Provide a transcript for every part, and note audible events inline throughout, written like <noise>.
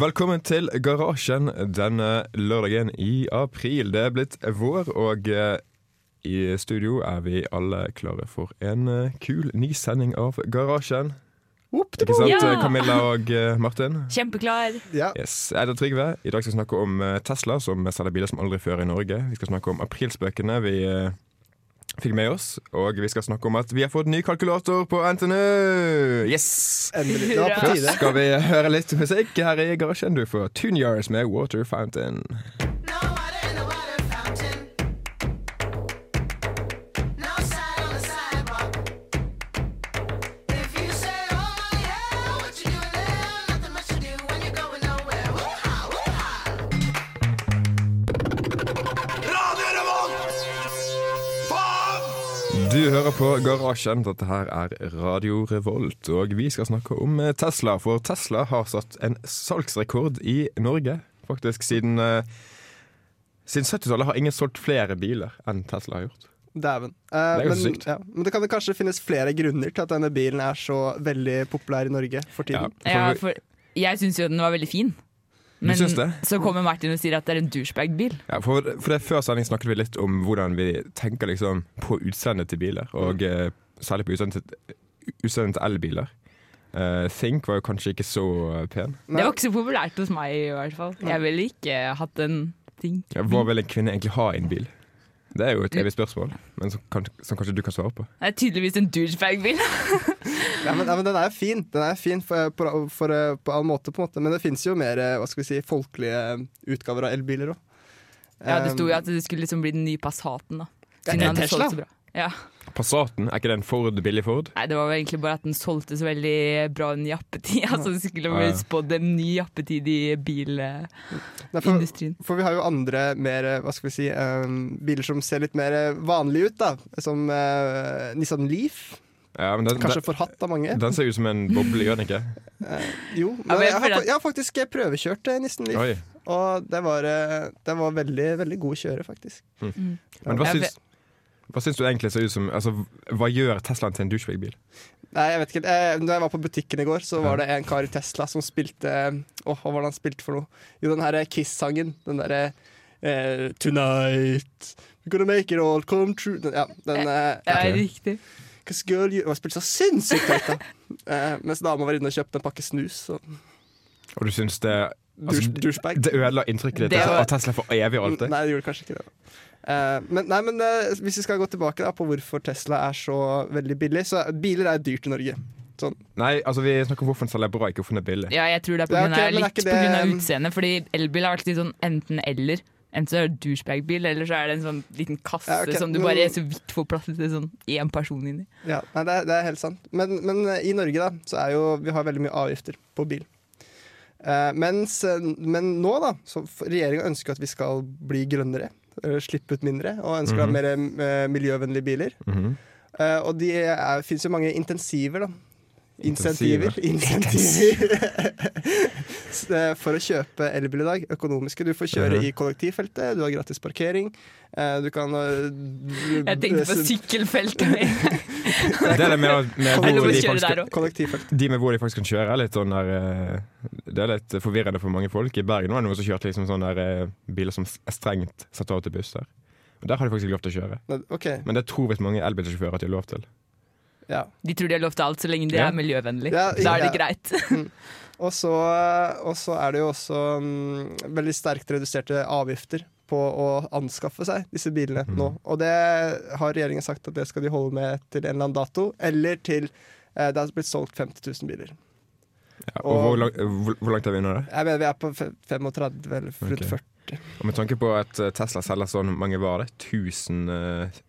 Velkommen, til Garasjen denne lørdagen i april. Det er blitt vår, og eh, i studio er vi alle klare for en eh, kul ny sending av Garasjen. Ikke sant, Ja. eh, Camilla og Martin? Kjempeklar. Ja. Yes, Jeg heter Trygve. I dag skal vi snakke om Tesla, som selger biler som aldri før i Norge. Vi skal snakke om aprilspøkene vi fikk med oss. Og vi skal snakke om at vi har fått ny kalkulator på NTNU! Yes! Endelig. <laughs> Det var på tide. Først Skal vi høre litt musikk her i garasjen? Du får Tune Yars med Water Fountain. På Garasjen. Dette her er Radio Revolt, og vi skal snakke om eh, Tesla. For Tesla har satt en salgsrekord i Norge. Faktisk siden uh, Siden 70-tallet har ingen solgt flere biler enn Tesla har gjort. Dæven. Uh, Det er jo men, sykt. ja. men det kan det kanskje finnes flere grunner til at denne bilen er så veldig populær i Norge for Ja, tiden. for Ja, for jeg syns jo den var veldig fin. Men så kommer Martin og sier at det er en douchebag-bil. Ja, for, for det Før sending snakket vi litt om hvordan vi tenker liksom på utseendet til biler. Og mm. særlig på utseendet til, elbiler. Uh, Think var jo kanskje ikke så eh, pen. Nei. Det var ikke så populært hos meg i hvert fall. Jeg ville ikke hatt en Think. Ja, hva vil en kvinne egentlig ha i en bil? Det er jo et evig spørsmål, men som, kan, som kanskje du kan svare på. Det er tydeligvis en douchebag-bil. Ja, <laughs> men, ja, men den er jo fin. Den er fin for, for, for, på all måte, på en måte. Men det finnes jo mer eh, hva skal vi si, folkelige utgaver av elbiler òg. Ja, det sto jo at det skulle liksom bli den nye Passaten. da Ja, Siden en den hadde Tesla? så bra. Ja. Passaten, er ikke det en Ford, billig Ford? Nei, Det var vel egentlig bare at den solgte så veldig bra en jappetid. <laughs> Altså Det skulle bli spådd en ny jappetid i bilindustrien. for, for vi har jo andre mer eh, hva skal vi si, um, biler som ser litt mer eh, vanlige ut, da. Som uh, Nissan Leaf. Ja, men den, Kanskje den, forhatt av mange. den ser ut som en boble, gjør den ikke? <laughs> Eh, jo, Ja, men jeg jeg, har, jeg har faktisk prøvekjørt eh, Nissan Leaf. Oi. Og det var, eh, det var veldig, veldig god kjøre, faktisk. Mm. Men hva Ja, syns, hva syns du egentlig ser ut som Altså, Hva gjør Teslaen til en douchebag-bil? Nei, jeg vet ikke. Eh, Da jeg var på butikken i går, så var det en kar i Tesla som spilte Åh, hva var det han spilte for noe? Jo, den herre Kiss-sangen. Den derre eh, Tonight We're gonna make it all come true. Ja, den eh, okay. er riktig. Cause girl, you han spilte så sinnssykt høyt, da. <laughs> Eh, mens dama var inne og kjøpte en pakke snus. Så. Og du syns det altså, douchebag. Det ødela inntrykket ditt Det var- av Tesla for evig og alltid? Nei, det gjorde kanskje ikke det. Eh, men, nei, men uh, hvis vi skal gå tilbake da, på hvorfor Tesla er så veldig billig Så biler er dyrt i Norge. Sånn. Nei, altså vi snakker om hvorfor den selger bra, ikke hvorfor den er billig. Ja, jeg tror det er på Ja, grunn av, men er litt ikke på grunn av det- utseendet. Fordi elbil er alltid sånn enten-eller. Enten så er det douchebag-bil, eller så er det en sånn liten kasse Ja, okay, som du men- bare så vidt får plass til sånn én person inni. Ja, nei, det, er, det er helt sant. Men, men eh, i Norge da, så er jo vi har veldig mye avgifter på bil. Uh, mens, eh, men nå, da, så regjeringa ønsker at vi skal bli grønnere. Eh, Slippe ut mindre, og ønsker å ha Mhm. mer eh, miljøvennlige biler. Mm -hmm. uh, og det fins jo mange intensiver, da. Intensiver. Insentiver. Insentiver. <laughs> Eh, For å kjøpe elbil i dag. Økonomiske. Du får kjøre Mhm. i kollektivfeltet, du har gratis parkering. eh, Du kan eh, <laughs> Jeg tenkte på sykkelfeltet. <laughs> Det er det med, med hvor de faktisk, de med hvor de faktisk kan kjøre, er litt sånn der Det er litt forvirrende for mange folk. I Bergen var det noen som kjørte liksom sånne der, biler som er strengt satt av til busser. Der har de faktisk ikke lov til å kjøre. Men, Men det tror visst mange elbilsjåfører at de har lov til. Ja. De tror de har lov til alt så lenge det Ja. er miljøvennlig. Ja, da er det ja. greit. <laughs> Og så, og så er det jo også um, veldig sterkt reduserte avgifter på å anskaffe seg disse bilene mm. nå. Og det har regjeringen sagt at det skal de holde med til en eller annen dato, eller til eh, det har blitt solgt 50 000 biler. Ja, og Og- hvor, langt, hvor, hvor langt er vi nå, da? Jeg mener vi er på 35 eller rundt Ok. 40. Og med tanke på at eh, Tesla selger sånn mange var det, 1000 eh,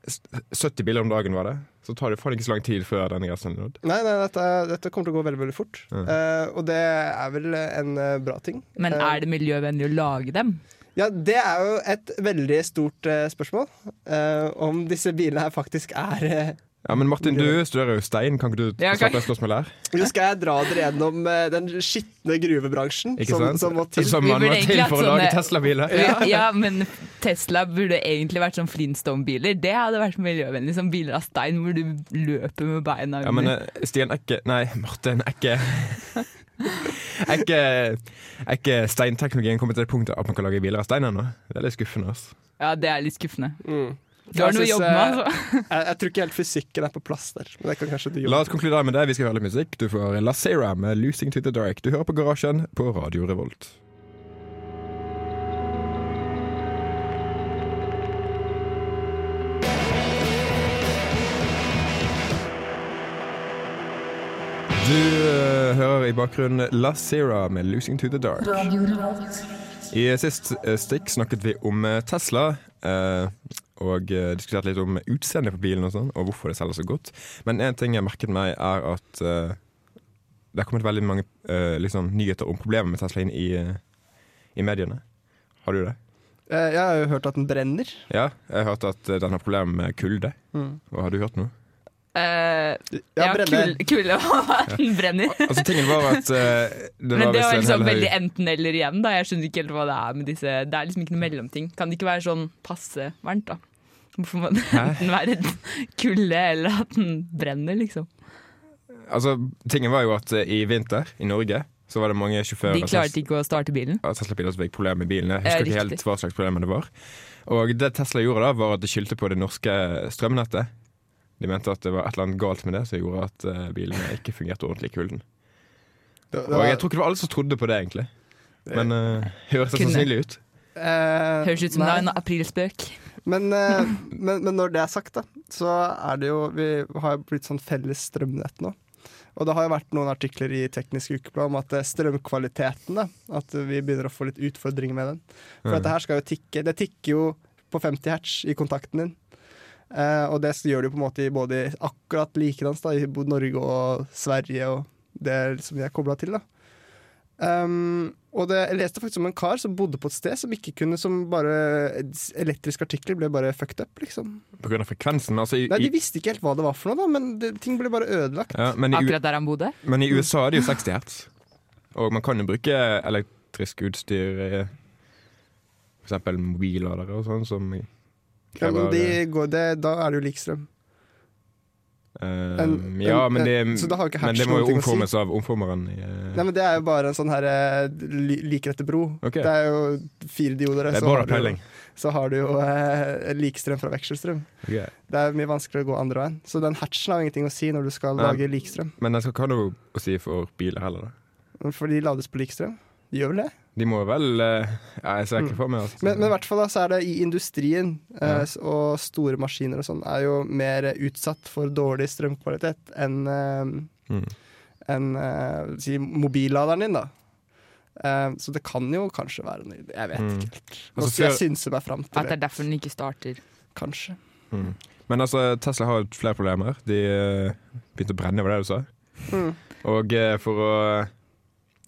70 biler om dagen var det, så tar det faen ikke så lang tid før denne grensen er nådd. Nei, nei dette, dette kommer til å gå veldig veldig fort. Mm. Uh, og det er vel en eh, bra ting. Men Eh, er det miljøvennlig å lage dem? Ja, Det er jo et veldig stort uh, spørsmål. Uh, om disse bilene her faktisk er eh, Ja, Men Martin, du studerer jo stein, kan ikke du Ja, starte ok. et spørsmål her? Nå skal jeg dra dere gjennom eh, den skitne gruvebransjen som, som må til? Som man må til for å lage Tesla-biler. Ja. ja, men Tesla burde egentlig vært sånn Flintstone-biler. Det hadde vært miljøvennlig. Som biler av stein hvor du løper med beina Ja, men eh, Stian er ikke Nei, Martin er ikke Er ikke, er ikke steinteknologien kommet til det punktet at man kan lage biler av stein ennå? Det er litt skuffende. Altså. Ja, det er litt skuffende. Mm. Du har noe å jobbe med, altså. Jeg, jeg tror ikke helt fysikken er på plass der. Men det kan kanskje du La oss konkludere med det. Vi skal høre litt musikk. Du får La Sera med 'Losing to the Dark'. Du hører på Garasjen på Radio Revolt. Du uh, hører i bakgrunnen La Sera med 'Losing to the Dark'. I sist uh, stikk snakket vi om eh, Tesla. Og uh, diskutert litt om utseendet på bilen og sånn, og hvorfor det selger så godt. Men én ting jeg merket meg, er at uh, det har kommet veldig mange uh, liksom, nyheter om problemer med Tesla inn i, i mediene. Har du det? Eh, Jeg har jo hørt at den brenner. Ja, jeg har hørt at den har problemer med kulde. Og har du hørt noe? Uh, Ja, ja, kul- kulde og at den brenner. <laughs> Altså, tingen var at uh, det Men var det var liksom veldig enten-eller igjen. da Jeg skjønner ikke helt hva det er med disse Det er liksom ikke noe mellomting. Kan det ikke være sånn passe varmt, da? <laughs> Hvorfor må det enten være kulde eller at den brenner, liksom? Altså, tingen var jo at eh, i vinter i Norge så var det mange sjåfører De klarte ikke å starte bilen. Ja, Tesla-biler som fikk problemer med bilene. Jeg husker ikke helt hva slags problemer det var. Og det Tesla gjorde da, var at de skyldte på det norske strømnettet. De mente at det var et eller annet galt med det som gjorde at eh, bilene ikke fungerte ordentlig i kulden. Og jeg tror ikke det var alle som trodde på det, egentlig. Men uh, høres det sannsynlig ut? Uh, Høres ut som det er en aprilspøk. Men, eh, men, men når det er sagt, da, så er det jo Vi har jo blitt sånn felles strømnett nå. Og det har jo vært noen artikler i Teknisk Ukeblad om at eh, strømkvaliteten da, At vi begynner å få litt utfordringer med den. For Mm. dette her skal jo tikke. Det tikker jo på 50 hertz i kontakten din. Eh, og det gjør det jo på en måte i både akkurat likedans da, i Norge og Sverige og det som vi er kobla til. da Um, og det, jeg leste faktisk om en kar som bodde på et sted som ikke kunne Som bare Elektriske artikler ble bare fucked up, liksom. På grunn av frekvensen? Altså, i, Nei, De visste ikke helt hva det var for noe, da, men det, ting ble bare ødelagt. ja, men, i, Akkurat der han bodde. men i USA er det jo 60 hertz. Og man kan jo bruke elektrisk utstyr, F.eks. for eksempel mobilladere og sånn, som Ja, men de går, det, da er det jo lik eh, en- Ja, en- men det, ikke men det må jo omformes si. av omformeren. Eh, Nei, men Det er jo bare en sånn her uh, li, liker etter bro. Okay. Det er jo fire dioder. er så Så har du jo eh, likstrøm fra vekselstrøm. Okay. Det er mye vanskeligere å gå andre veien. Så den hatchen har jo ingenting å si når du skal lage likstrøm. Men den skal ikke ha noe å si for biler heller, da. For de lades på likstrøm. De gjør vel det? De må vel eh, ja, Jeg ser ikke for meg at Men, men i hvert fall da, så er det i industrien eh, Ja. og store maskiner og sånn er jo mer utsatt for dårlig strømkvalitet enn eh, mm. enn, eh, si mobilladeren din, da. Eh, så det kan jo kanskje være noe Jeg vet Mm. ikke helt. Nå Altså, skal jeg synse meg fram At til det er det. derfor den ikke starter. Kanskje. Mm. Men altså, Tesla har flere problemer. De eh, begynte å brenne, var det du sa? Mm. Og eh, for å,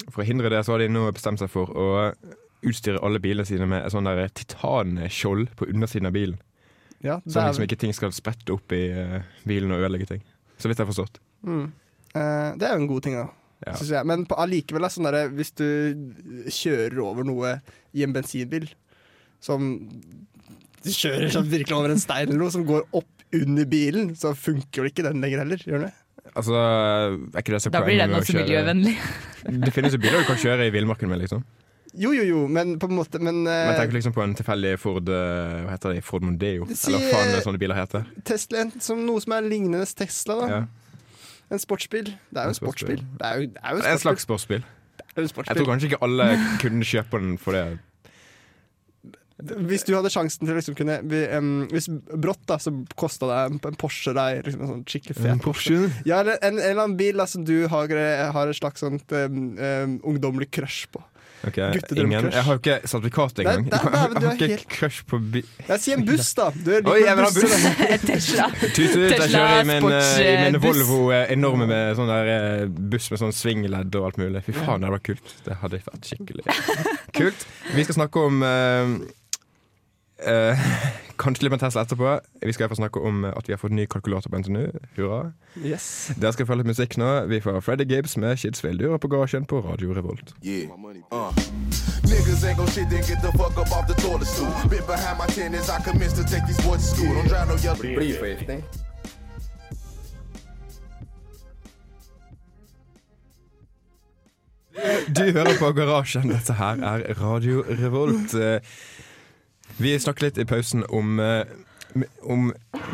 for å hindre det, så har de nå bestemt seg for å utstyre alle bilene sine med et sånn der titanskjold på undersiden av bilen. Ja, det Så er, liksom ikke ting skal sprette opp i eh, bilen og ødelegge ting. Så vidt jeg har forstått. mm. Eh, det er jo en god ting, da. Ja. Synes jeg. Men på- allikevel, sånn der, hvis du kjører over noe i en bensinbil som Du kjører sånn virkelig over en stein eller noe som går opp under bilen, så funker jo ikke den lenger heller. Gjør det? Altså, er ikke det så Da blir den også miljøvennlig. Det finnes jo biler du kan kjøre i villmarken med, liksom. Jo, jo, jo, men på en måte Men, eh, Men tenk liksom på en tilfeldig Ford eh, Hva heter det? Ford Mondeo? Si, Eller hva faen sånne biler heter. Tesla, som noe som er lignende Tesla, da. Ja. En sportsbil. Det er jo en En sportsbil. sportsbil. Det er jo, det er jo en, sportsbil. en slags sportsbil. Er en Jeg tror kanskje ikke alle kunne kjøpe den for det. Hvis du hadde sjansen til å liksom kunne vi, em, Hvis brått da, så kosta det en, en Porsche deg liksom en sånn skikkelig fet Ja, eller en, en eller annen bil da, som du har, har et slags sånt um, um, ungdommelig crush på. Ok, Guttedrømcrush. ingen. Jeg har jo ikke sertifikat engang. Jeg, har- jeg har ikke helt- crush på bi... Jeg sier en buss, da! Du er Oi, jeg vil ha buss. <laughs> Tesla. Tut, tut, jeg kjører i min, eh, i min eh. Volvo eh, enorme med sånn der buss med sånn svingledd og alt mulig. Fy faen, det hadde vært kult. Det hadde vært skikkelig <laughs> kult. Vi skal snakke om eh, eh, <laughs> Kanskje litt med Tesla etterpå. Vi skal få snakke om at vi har fått ny kalkulator på NTNU. Hurra. Yes. Der skal følge litt musikk nå. Vi får Freddy Gibbs med Kidsville. Du hører på Garasjen på Radio Revolt. Yeah. Uh. Niggas ain't gon' shit, then get the fuck up off the toilet stool. Been behind my tennis, I commence to take these boys to school. Don't drive no yellow. Blyforgiftning. Du hører på Garasjen. Dette her er Radio Revolt. Vi snakket litt i pausen om, eh, om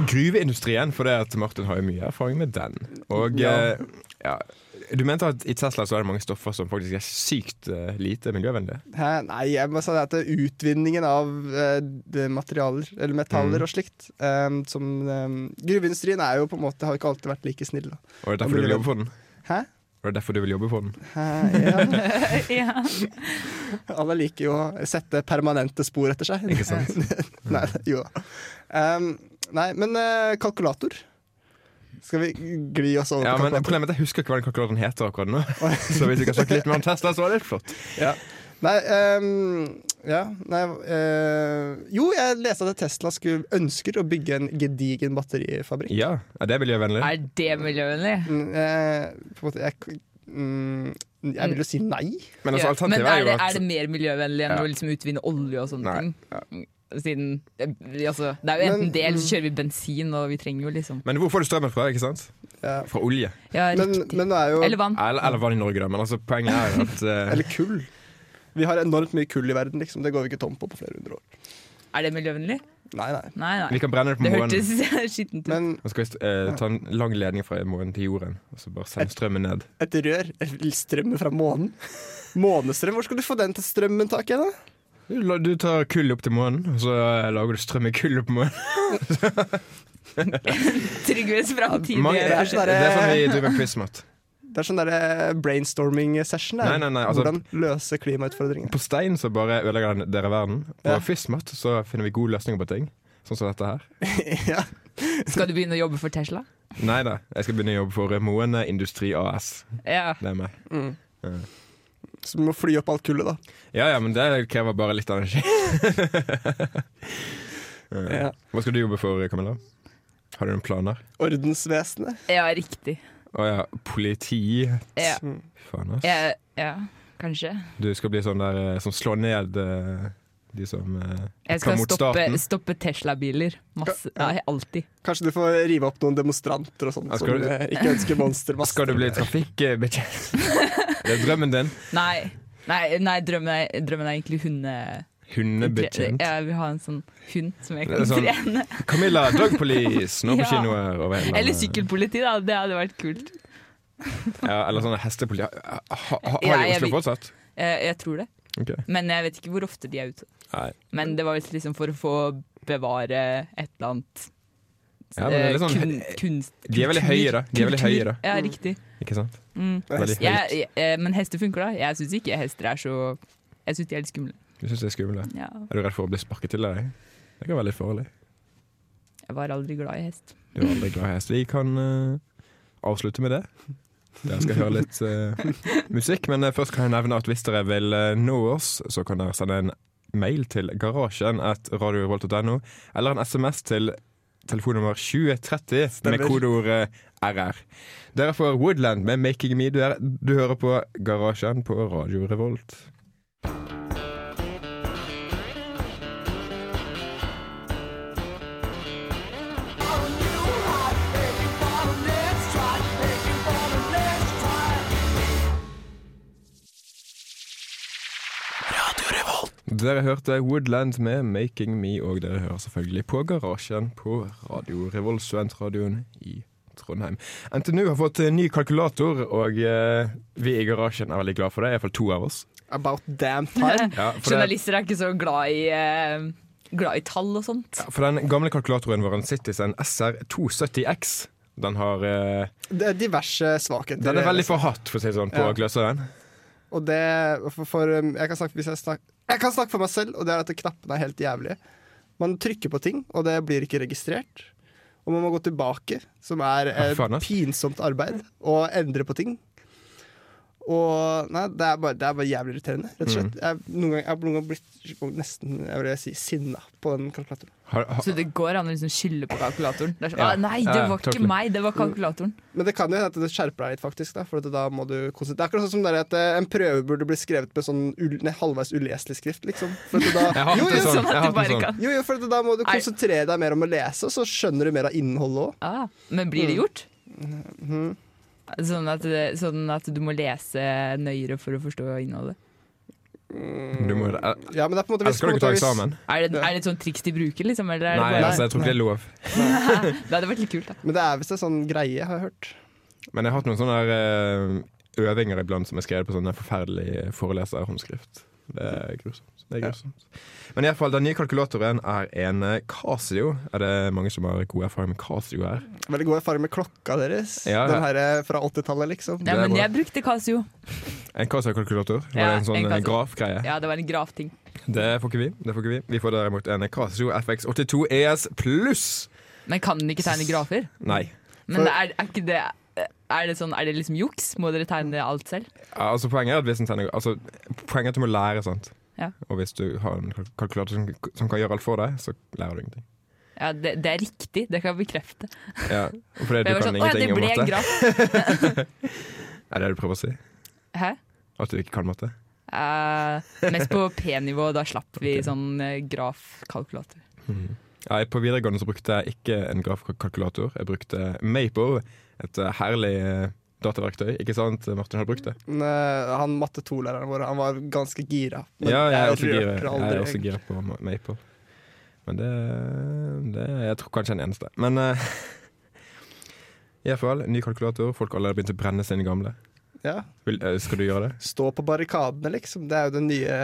gruveindustrien, for det at Martin har jo mye erfaring med den. Og Ja. eh, ja, du mente at i Tesla så er det mange stoffer som faktisk er sykt uh, lite miljøvennlige. Hæ? Nei, jeg må si at det er utvinningen av uh, materialer, eller metaller Mm. og slikt um, som um, Gruveindustrien er jo på en måte har ikke alltid vært like snill. Da. Og det er derfor du vil jobbe for den. Hæ? Og det er derfor du vil jobbe for den. Hæ? Ja. <laughs> ja. Alle liker jo å sette permanente spor etter seg. Ikke sant? <laughs> nei, jo. Um, nei, men uh, kalkulator. Skal vi gli oss over Ja, på men kalkulator? Problemet er at jeg husker ikke hva den kalkulatoren heter akkurat nå. <laughs> Så hvis vi kan snakke litt mer om Tesla, så var det litt flott. Ja. Nei, ehm, ja nei, øh, Jo, jeg leste at Tesla skulle, ønsker å bygge en gedigen batterifabrikk. Ja, er det miljøvennlig? Er det miljøvennlig? Mm, eh, på en måte, jeg, mm, jeg vil jo si nei. Men altså, Ja, Men er er jo det, at er det mer miljøvennlig enn Ja. å liksom utvinne olje og sånne Nei, ting? Siden eh, altså, Det er jo enten Men- det, eller så kjører vi bensin, og vi trenger jo liksom Men hvor får du strømmen fra? ikke sant? Ja. Fra olje. Ja, Men, men er jo Eller vann. Eller, eller vann i Norge, da. Men altså, poenget er at uh, Eller kull. Vi har enormt mye kull i verden. Liksom. Det går vi ikke tom på på flere hundre år. Er det miljøvennlig? Nei, nei. Nei, nei. vi kan brenne det på Det månen. hørtes <laughs> skittent ut. Men skal vi eh, ta en lang ledning fra månen til jorden, og så bare sende strømmen ned. et rør Strømmen fra månen. <laughs> Månestrøm, hvor skal du få den til strømmen, tak i? da? Du, tar kull opp til månen, og så eh, lager du strøm i kullet på månen. <laughs> Trygves fra tidligere. det, er er, sånn det er sånn vi driver med quizmat. Det er sånn der brainstorming-session. der. Nei, nei, nei, altså- Hvordan løse klimautfordringer. På stein så bare ødelegger den- dere verden. På Ja. Fismat så finner vi gode løsninger på ting. Sånn som dette her. <laughs> ja. Skal du begynne å jobbe for Tesla? Nei da, jeg skal begynne å jobbe for Moen Industri AS. Ja. Det er meg. Mm. Ja. Så vi må fly opp alt kullet, da. Ja ja, men det krever bare litt energi. <laughs> Ja. Hva skal du jobbe for, Camilla? Har du noen planer? Ordensvesenet. ja, riktig. Å ja, politi. Ja. Faen, ass. Ja, ja, kanskje. Du skal bli sånn der eh, som slår ned eh, de som eh, Jeg skal mot stoppe, staten. stoppe Tesla-biler. Masse. Ja, alltid. Kanskje du får rive opp noen demonstranter og sånn som du- eh, ikke ønsker monstermaster. Skal du bli trafikkbetjent? <laughs> det er drømmen din. Nei, nei, nei drømmen, er, drømmen er egentlig hunde... Hundebetjent. Jeg vil ha en sånn hund som jeg kan sånn- trene. Camilla Dog <laughs> Police, nå på Ja. kinoer over hele Eller sykkelpoliti, da. Det hadde vært kult. Ja, eller sånne hestepoliti. Ha, ha, har de jeg Oslo fortsatt? Jeg, Jeg tror det. Okay. Men jeg vet ikke hvor ofte de er ute. Nei. Men det var visst liksom for å få bevare et eller annet Ja, er litt eh, sånn- kun, kunst, De er veldig høye, da. De er veldig høye, da. Ja, riktig. Ikke sant? Mm. Jeg, jeg, eh, men hester funker, da. Jeg syns ikke hester er så Jeg syns de er litt skumle. Du syns det er skummelt? Ja. Er du redd for å bli sparket til deg? Det kan være litt farlig. Jeg var aldri glad i hest. Du var aldri glad i hest. Vi kan uh, avslutte med det. Dere skal høre litt uh, musikk, men eh, først kan jeg nevne at hvis dere vil uh, nå oss, så kan dere sende en mail til garasjen at radiorevolt.no, eller en SMS til telefonnummer 2030 med kodeordet kodeord RR. Dere får Woodland med 'Making Me'. Du, er, du hører på Garasjen på Radio Revolt. Dere hørte Woodland med 'Making Me', og dere hører selvfølgelig på Garasjen på Radio Revolt, studentradioen i Trondheim. NTNU har fått ny kalkulator, og eh, vi i Garasjen er veldig glad for det. Iallfall to av oss. About damn time. <laughs> Ja, Journalister er ikke så glad i, eh, glad i tall og sånt. for den gamle kalkulatoren vår, Citizen SR270X, den har eh, Det er diverse svakheter. Den er veldig forhatt, for å si det sånn, på Ja. gløseren. Og det for, for um, jeg, kan snakke, jeg, snak, jeg kan snakke for meg selv, og det er at knappene er helt jævlige. Man trykker på ting, og det blir ikke registrert. Og man må gå tilbake, som er et pinsomt arbeid, og endre på ting. Og nei, det er bare, det er bare jævlig irriterende, rett og slett. Mm. Jeg, noen gang, jeg har noen gang blitt nesten jeg vil si, sinna på den kalkulatoren. Har, har, Så det går an å liksom skylde på kalkulatoren. Det er sånn, Ja. ah, nei, det Ja, var ikke meg, det var kalkulatoren. Men det kan jo hende at det skjerper deg litt, faktisk. Da, for at da må du konsentrere Det er akkurat sånn som det er at eh, en prøve burde bli skrevet med sånn ull, nei, halvveis uleselig skrift, liksom. For at da, <laughs> jo, jo, sånn. Sånn sånn. jo, jo, for at da må du konsentrere deg mer om å lese, og så skjønner du mer av innholdet òg. ah, Men blir det Mm. gjort? Sånn at, det, sånn at du må lese nøyere for å forstå innholdet. Du må, er, Ja, men det er på en måte skal du ikke ta eksamen? Er det, er det et sånt triks de bruker, liksom? Eller er det Nei, bare, altså, jeg tror ikke det er lov. <laughs> det hadde vært litt kult, da. Men det er visst en sånn greie, har jeg hørt. Men jeg har hatt noen sånne der, eh, øvinger iblant som er skrevet på sånne forferdelige foreleserhåndskrift. Det er grusomt. Det er grusomt. Men i hvert fall, den nye kalkulatoren er en eh, Casio. Er det mange som har god erfaring med Casio her? Veldig god erfaring med klokka deres. Ja, ja. Den her eh, fra 80-tallet, liksom. Ja, men jeg brukte Casio. En Casio-kalkulator? Var Ja, det en sånn en eh, grafgreie? Ja, det var en grafting. Det får ikke vi. Det får ikke Vi Vi får derimot en Casio FX82 ES pluss. Men kan den ikke tegne grafer? Nei. Men For- er, er ikke det er det, sånn, er det liksom juks? Må dere tegne alt selv? Ja, altså Poenget er at hvis en tegner altså, Poenget er at du må lære, sant. Ja. Og hvis du har en kalkulator som, som kan gjøre alt for deg, så lærer du ingenting. Ja, det, det er riktig, det kan jeg bekrefte. Ja, og fordi For du kan sånn, det ingenting om en matte. graf. <laughs> Er det det du prøver å si? Hæ? At du ikke kan matte? Uh, mest på P-nivå, da slapp vi sånn grafkalkulator. Mm -hmm. Ja, på videregående så brukte jeg ikke en grafkalkulator. Jeg brukte Maple, et eh, herlig eh, dataverktøy. Ikke sant, Martin? Har du brukt det? Eh, han matte 2-læreren vår Han var ganske gira. Ja, jeg er også gira, jeg er også gira på Maple. Men det, det Jeg tror kanskje den eneste. Men uh, <laughs> i hvert ny kalkulator. Folk har allerede begynt å brenne sine gamle. Ja. Vil, eh, skal du gjøre det? Stå på barrikadene, liksom. Det er jo den nye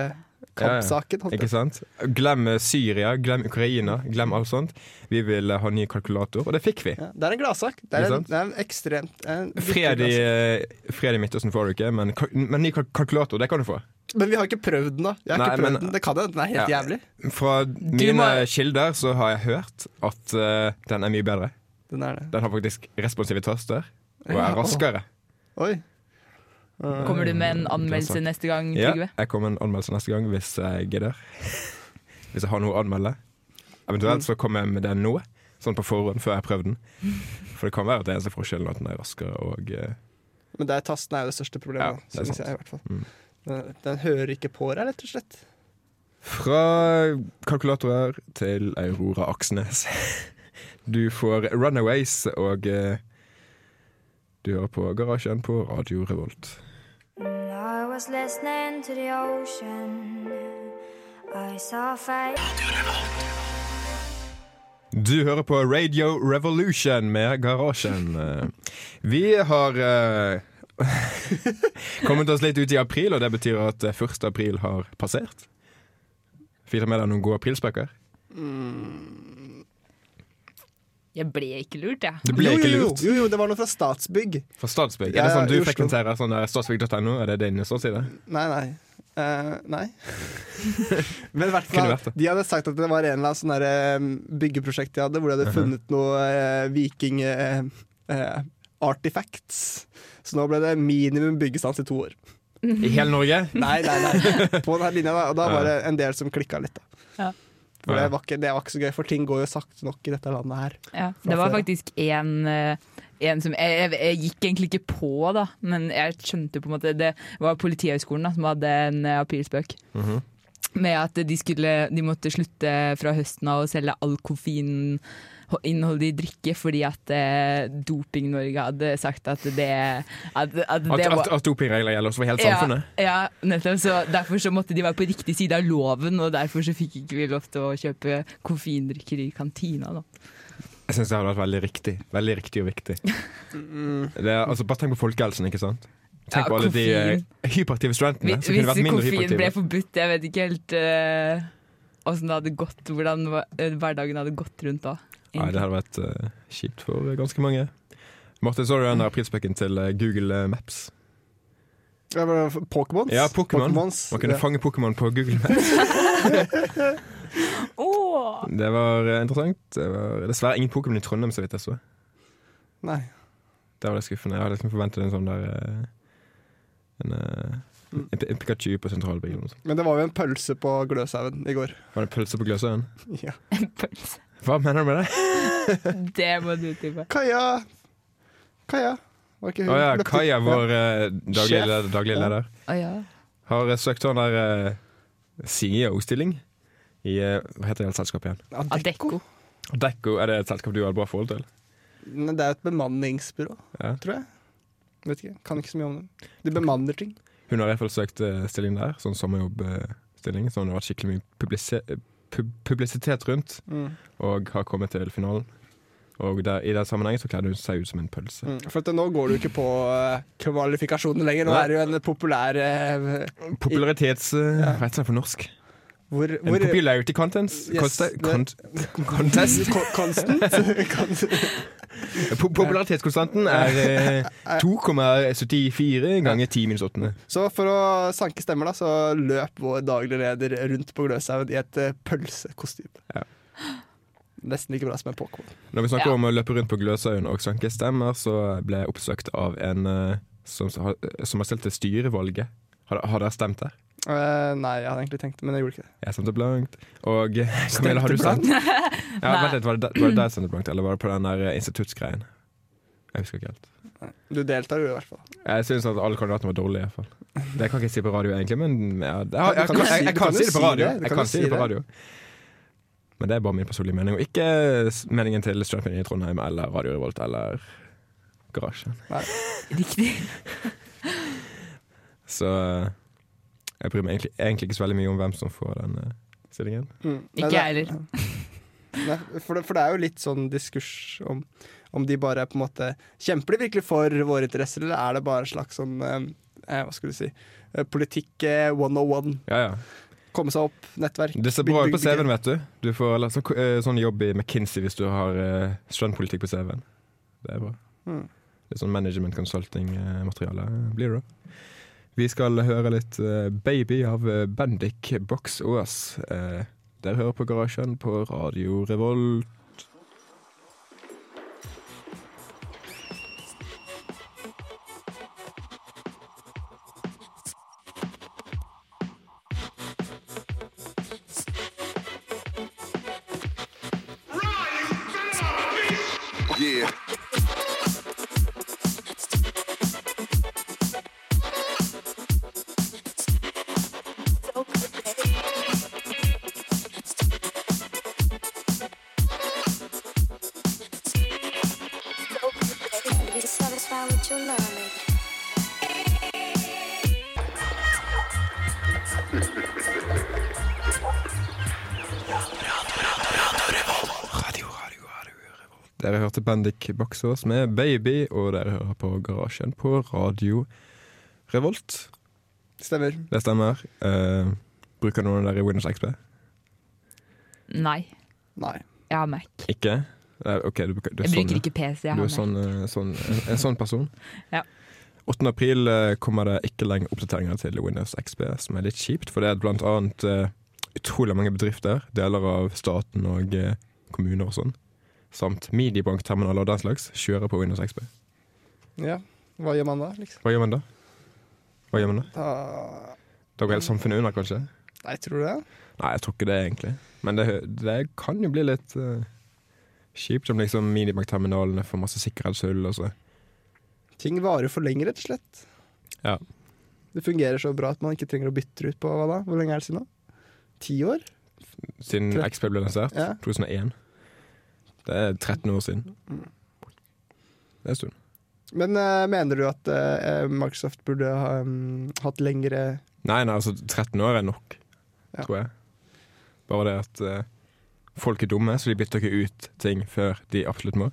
kampsaken. jeg Ikke sant? Glem eh, Syria, glem Ukraina, glem alt sånt. Vi vil eh, ha ny kalkulator, og det fikk vi. Ja, det er en gladsak. Det er en, det er en ekstremt en Fred i, eh, fred i Midtøsten får du ikke, men, men ny kalkulator, det kan du få. Men vi har ikke prøvd den, da. Jeg har Nei, men- den. Det kan hende den er helt Ja. jævlig. Fra mine må- kilder så har jeg hørt at uh, den er mye bedre. Den er. Den har faktisk responsive taster og Ja, er raskere. Oi. Uh, Kommer du med en anmeldelse neste gang, Ja, jeg kommer med en anmeldelse neste gang hvis jeg gidder. <laughs> Hvis jeg har noe å anmelde. Eventuelt så kommer jeg med den nå, sånn på forhånd, før jeg har prøvd den. For det kan være at det eneste forskjellen er at den er raskere og eh, Men der tasten er jo det største Ja, problemet. det er jeg i hvert fall. Mm. Den, den hører ikke på deg, rett og slett. Fra kalkulatorer til Aurora Aksnes. <laughs> Du får Runaways, og eh, du hører på Garasjen på Radio Revolt. I was listening to the ocean. I saw. Du hører på Radio Revolution med Garasjen. Eh, Vi har uh, <laughs> kommet oss litt ut i april, og det betyr at eh, 1. april har passert. Fikk du med deg noen gode aprilspøker? Jeg ble ikke lurt, jeg. Ja. ble jo, ikke jo, jo, jo, jo, det var noe fra Statsbygg. Fra Statsbygg. Er det sånn du frekventerer sånn der statsbygg.no? Er det din ståside? Nei, nei. Uh, nei. <laughs> Men i hvert fall, de hadde sagt at det var en eller annen sånn eh, byggeprosjekt de hadde, hvor de hadde funnet noe uh, viking Uh, eh, artifacts. Så nå ble det minimum byggestans i to år. I hele Norge? Nei, nei, nei. <laughs> På denne linja, da. Og da var det en del som klikka litt. Da. Ja. For det var, ikke, det var ikke så gøy, for ting går jo sakte nok i dette landet her. Ja, det var faktisk en, eh, en som jeg, jeg, jeg gikk egentlig ikke på, da, men jeg skjønte på en måte Det var Politihøgskolen da, som hadde en eh, Mm -hmm. Med at de, skulle, de måtte slutte fra høsten av å selge all koffeininnholdig drikke fordi at eh, Doping-Norge hadde sagt at det At, at det at, var at dopingregler gjelder for hele samfunnet? ja, ja, nettopp. Så derfor så måtte de være på riktig side av loven, og derfor så fikk ikke vi lov til å kjøpe koffeindrikker i kantina. da. Jeg syns det hadde vært veldig riktig. Veldig riktig og viktig. Det er, altså, bare tenk på folkehelsen, ikke sant? Tenk Ja, på alle de koffein. eh, hyperaktive studentene Hvis mindre koffein ble forbudt, jeg vet ikke helt eh, åssen det hadde gått, hvordan eh, hverdagen hadde gått rundt da. Nei, det hadde vært uh, kjipt for ganske mange. Martin, så du den der prispekken til eh, Google Maps? Pokémons? Ja, Pokémon. Pokémons, Man kunne ja. fange Pokémon på Google <laughs> Maps. oh. Det var interessant. Det var dessverre ingen Pokémon i Trondheim, så vidt jeg så. Nei. Det var litt skuffende. Jeg hadde liksom forventet en sånn der En. En, en Pikachu på sånt. Men det var jo en pølse på Gløshaugen i går. Var det pølse på Gløshaugen? <laughs> Ja. En pølse. Hva mener du med det? <laughs> Det må du utdype. Kaja Kaja. Var ikke hun oh, ja, Kaja, vår eh, daglig, leder, daglig leder, oh, ja. har eh, søkt sånn der uh, CEO-stilling i eh, Hva heter det selskapet igjen? Adecco. Adecco, er det et selskap du har et bra forhold til? Men Det er jo et bemanningsbyrå, Ja. tror jeg. Vet ikke, kan ikke så mye om det. De bemanner ting. Hun har i hvert fall søkt eh, stilling der, sånn sommerjobbstilling, som det har vært skikkelig mye publise pub publisitet rundt, Mm. og har kommet til finalen. Og der, i den sammenhengen så kledde hun seg ut som en pølse. Mm. For nå går du ikke på uh, kvalifikasjoner lenger. Nå Nei. er jo en populær uh, Popularitets... Uh, Ja. Hva heter det på norsk? hvor, En popularity contents? Yes, Consta, cont <laughs> contest? Constant. <laughs> <laughs> Kon- <laughs> Po popularitetskonstanten er eh, 2,74 ganger 10 minus 8. Så for å sanke stemmer, da, så løp vår daglige leder rundt på Gløshaugen i et eh, pølsekostyme. Ja. Nesten like bra som en Pokémon. Når vi snakker Ja. om å løpe rundt på Gløshaugen og sanke stemmer, så ble jeg oppsøkt av en eh, som, har- som har stilt til styrevalget. Har, har dere stemt der? Eh, nei, jeg hadde egentlig tenkt det, men jeg gjorde ikke det. Jeg stemte blankt. Og <laughs> Camilla, har du stemt? <laughs> Ja, vent litt, Var det deg var det der jeg stemte blankt, eller var det på den der eh, instituttsgreien? Jeg husker ikke helt. Du deltar jo i hvert fall. Jeg syns at alle kandidatene var dårlige. i hvert fall Det kan ikke jeg si på radio, egentlig, men jeg, jeg, kan jeg, si- kan kan si det på radio. Jeg kan si det på radio. Men det er bare min personlige mening, og ikke meningen til Strømpen i Trondheim eller Radio Revolt eller Garasjen. Riktig. Så eh, jeg bryr meg egentlig, egentlig ikke så veldig mye om hvem som får den uh, stillingen. Mm. Nei, Ikke jeg heller. <laughs> Nei, for, det, for det er jo litt sånn diskurs om, om de bare på en måte Kjemper de virkelig for våre interesser, eller er det bare en slags sånn eh, eh, Hva skal du si eh, Politikk eh, 101. Ja, ja. Komme seg opp, nettverk. Det ser bra ut på CV-en, vet du. Du får eller, sånn, eh, sånn jobb i McKinsey hvis du har uh, strandpolitikk på CV-en. Det er bra. Mm. Litt sånn management consulting-materiale blir det da. Vi skal høre litt eh, Baby av eh, Bendik Box Ås. Uh, dere hører på Garasjen på Radio Revolt. Bendik Baksås med Baby, og dere hører på Garasjen på Radio Revolt. Stemmer. Det stemmer. Uh, bruker noen av dere Windows XP? Nei. Nei. Jeg har Mac. Ikke? Eh, ok, du, bruker- du er Jeg sånn, ikke PC. Jeg Du har er Mac. sånn, eh, sånn, en, en sånn person? <laughs> Ja. 8. april eh, kommer det ikke lenger oppdateringer til Windows XP, som er litt kjipt. For det er blant annet uh, utrolig mange bedrifter, deler av staten og uh, kommuner og sånn, samt Minibank-terminaler og den slags, kjører på Windows XP. Ja. Hva gjør man da, liksom? Hva gjør man da? Hva gjør man da? Da Da går hele samfunnet under, kanskje? Nei, tror du det? Nei, jeg tror ikke det, egentlig. Men det, det kan jo bli litt uh, kjipt om liksom minibankterminalene får masse sikkerhetshull og så. Ting varer for lenge, rett og slett. Ja. Det fungerer så bra at man ikke trenger å bytte ut på hva da? Hvor lenge er det siden nå? Ti år? Siden XP ble lansert, Ja. 2001. Det er 13 år siden. Det er en stund. Men uh, mener du at uh, Microsoft burde ha um, hatt lengre Nei, nei, altså 13 år er nok, Ja. tror jeg. Bare det at uh, folk er dumme, så de bytter ikke ut ting før de absolutt må.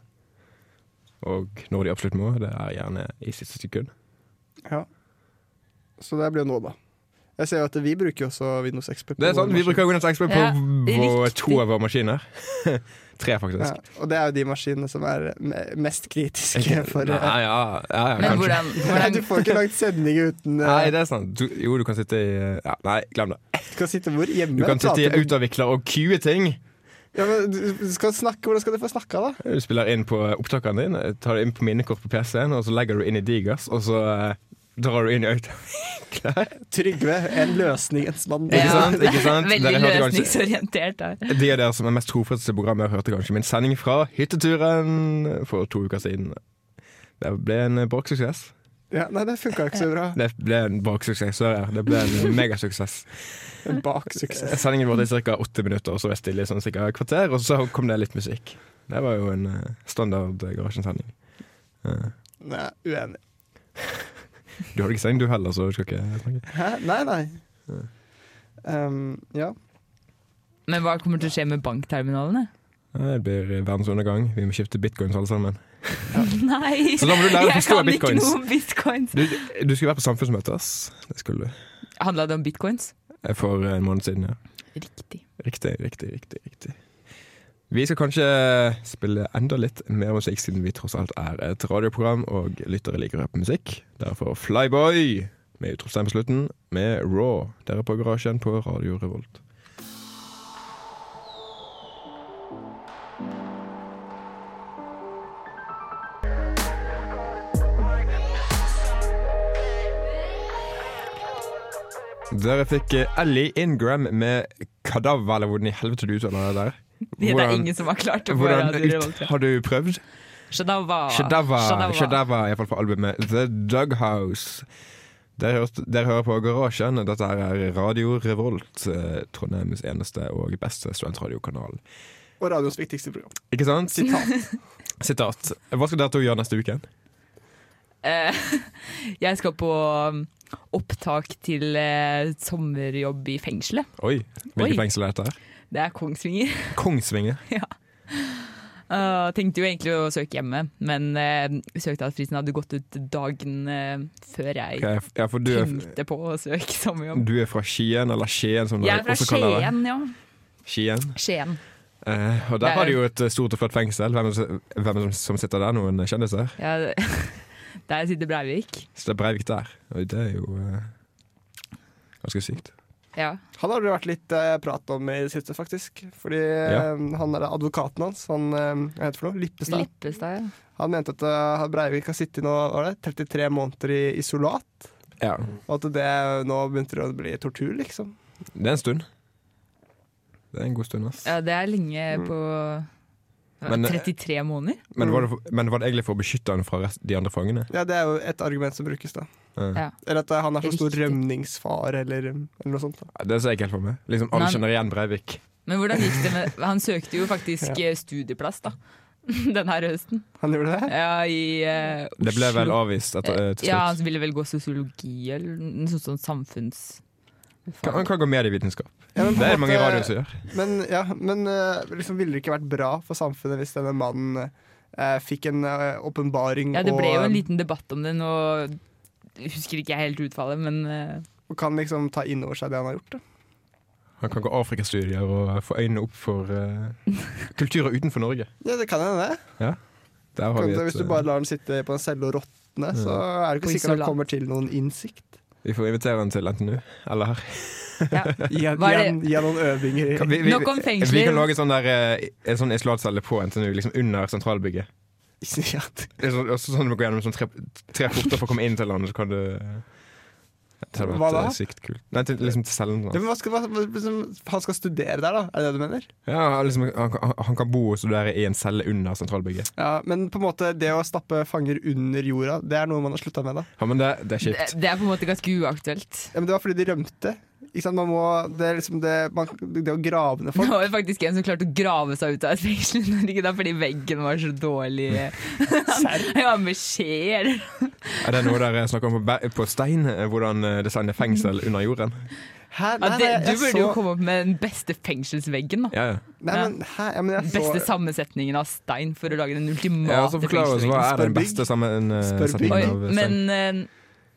Og når de absolutt må, det er gjerne i siste sekund. Ja. Så det blir jo nå, da. Jeg ser jo at vi bruker også Windows XP. på Det er sant, Vi bruker Windows XP på Ja, to av våre maskiner. <laughs> Tre, faktisk. Ja, og det er jo de maskinene som er mest kritiske for Nei, eh, ja, ja, ja, Men kanskje. hvordan, Nei, hvordan Du får ikke lagt sending uten uh... Nei, det er sant. Du, jo, du kan sitte i ja, Nei, glem det. <laughs> Du kan sitte hvor? Hjemme? Du kan sitte i autovikler og kue ting. Ja, men du du skal snakke, Hvordan skal du få snakka, da? Du spiller inn på opptakene dine, tar det inn på minnekort på PC-en, og så legger du inn i Digas, og så eh, drar du inn i autovikler. <laughs> Trygve, en løsningens mann. Ikke sant? Ikke sant? <laughs> Veldig Dere løsningsorientert der. De av dere som er mest trofaste til programmet, hørte kanskje min sending fra hytteturen for to uker siden. Det ble en braksuksess. Ja, nei, det funka ikke så bra. Det ble en baksuksess. ja. Det ble en <laughs> megasuksess. En baksuksess. Sendingen vår er ca. åtte minutter, og så var jeg stille i sånn cirka et kvarter, og så kom det litt musikk. Det var jo en eh, standard Garasjen-sending. Uh. Nei, uenig. Du har det ikke seng du heller, så du skal ikke snakke. Hæ? Nei, nei. Um, ja. Men hva kommer til å skje med bankterminalene? Det blir verdens undergang. Vi må skifte bitcoins alle sammen. <laughs> Nei, <laughs> Så da må du lære å jeg kan kan ikke bitcoins. noe om bitcoins. Du, du skulle være på samfunnsmøte, ass. Det skulle du. Handla det om bitcoins? For en måned siden, ja. Riktig. Riktig, riktig, riktig. riktig. Vi skal kanskje spille enda litt mer musikk, siden vi tross alt er et radioprogram og lyttere liker å høre på musikk. Derfor Flyboy med utropstegn på slutten, med Raw. Dere på Garasjen på Radio Revolt. Dere fikk Ellie Ingram med Kadaver, eller hvordan i helvete du uttaler det der. Det er ingen som har klart å få Radio Revolt. har du prøvd? Shadawa. Shadawa, iallfall for albumet The Dughouse. Dere, hører- dere hører på Garasjen. Dette er Radio Revolt, eh, Trondheims eneste og beste studentradiokanal. Og radioens viktigste program. Ikke sant? Sitat. <laughs> Sitat. Hva skal dere to gjøre neste uke? Uh, <laughs> jeg skal på um, opptak til uh, sommerjobb i fengselet. Oi, hvilket fengsel er dette? her? Det er Kongsvinger. <laughs> Kongsvinger. ja. Uh, tenkte jo egentlig å søke hjemme, men uh, søknadsfristen hadde gått ut dagen uh, før jeg okay, Ja, du er, tenkte på å søke samme jobb. du er fra Skien, eller Skien som du også kaller det? Jeg er fra Skien, ja. Skien. Skien. Eh, og der er- har de jo et eh, stort og flott fengsel. Hvem, hvem som sitter der? Noen kjendiser? Ja, <laughs> der sitter Breivik. Så det er Breivik der. Og det er jo eh, ganske sykt. Ja. Han har det vært litt eh, prat om i det siste, faktisk. Fordi Ja. eh, han er advokaten hans, han eh, hva heter for noe? Lippestad. Lippestad, ja. Han mente at uh, Breivik har sittet nå det, 33 måneder i isolat. Ja. Og at det nå begynte å bli tortur, liksom. Det er en stund. Det er en god stund, ass. ja, det er lenge på Men, eh, 33 måneder. Men, var det for, men var det egentlig for å beskytte han fra rest, de andre fangene? Ja, Det er jo et argument som brukes, da. Eh, Ja. Eller at eh, han er så stor rømningsfar rømningsfare, eller, eller noe sånt. da. Det ser jeg ikke helt for meg. Liksom, alle kjenner igjen Breivik. Men hvordan gikk det med Han søkte jo faktisk ja. studieplass, da. <laughs> Den her høsten. Han gjorde det? Ja, i uh, Oslo. Det ble vel avvist etter, uh, til Ja, han ville vel gå sosiologi eller noe sånt sånn samfunns... Kan- Han kan gå mer i vitenskap. Ja, Det er mange rare som gjør. Men, ja, men eh, liksom, ville det ikke vært bra for samfunnet hvis denne mannen eh, fikk en eh, åpenbaring Ja, det ble og, jo en liten debatt om det nå. Jeg husker ikke helt utfallet, men eh, og kan liksom ta inn over seg det han har gjort? Da. Han kan gå Afrikastudier og få øynene opp for eh, kulturer utenfor Norge. <laughs> Ja, det kan hende det. Der har Kan, vi et, hvis du eh, bare lar den sitte på en celle og råtne, så er det ikke sikkert han kommer til noen innsikt. Vi får invitere han til NTNU. Eller her. ja. <laughs> Gi er noen øvinger. i- Kan vi, vi, Nok om fengsler. vi kan lage sånn der, eh, en sånn isolatcelle på NTNU, liksom under sentralbygget. <laughs> Ja, Det er så, sånn du må gå gjennom sånn tre, tre porter for å komme inn til landet, så kan du Det hadde Hva vært da? eh, sykt kult. Nei, til, liksom til cellen. Ja, men hva skal, hva, liksom, han skal studere der, da? Er det det du mener? Ja, liksom, han, kan- han kan bo og studere i en celle under sentralbygget. Ja, Men på en måte det å stappe fanger under jorda, det er noe man har slutta med, da. Ja, men det, det er det, kjipt. det er på en måte ganske uaktuelt. Ja, men Det var fordi de rømte. Ikke sant? Man må, det, er liksom det, man, det å grave ned folk Det var jo faktisk en som klarte å grave seg ut av et fengsel i Norge da, fordi veggen var så dårlig. <laughs> ja, med skjer. Er det noe dere snakker om på, på Stein? eh, Hvordan eh, designe fengsel under jorden? Hæ? Ja, det, du burde burde jo komme opp med den beste fengselsveggen. da Ja, ja. Nei, men, hæ? Ja, men jeg Beste sammensetningen av stein for å lage den ultimate ja fengselsveggen. oss, Hva er den beste sammensetningen av Stein? men eh,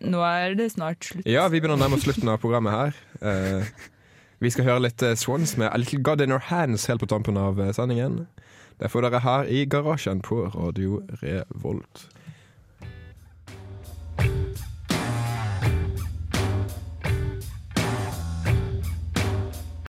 nå er det snart slutt. Ja, vi begynner å nærme oss slutten av programmet her. Uh, vi skal høre litt eh, Swans med A Little God In Our Hands helt på tampen av eh, sendingen. Det får dere her i garasjen på Radio Revolt.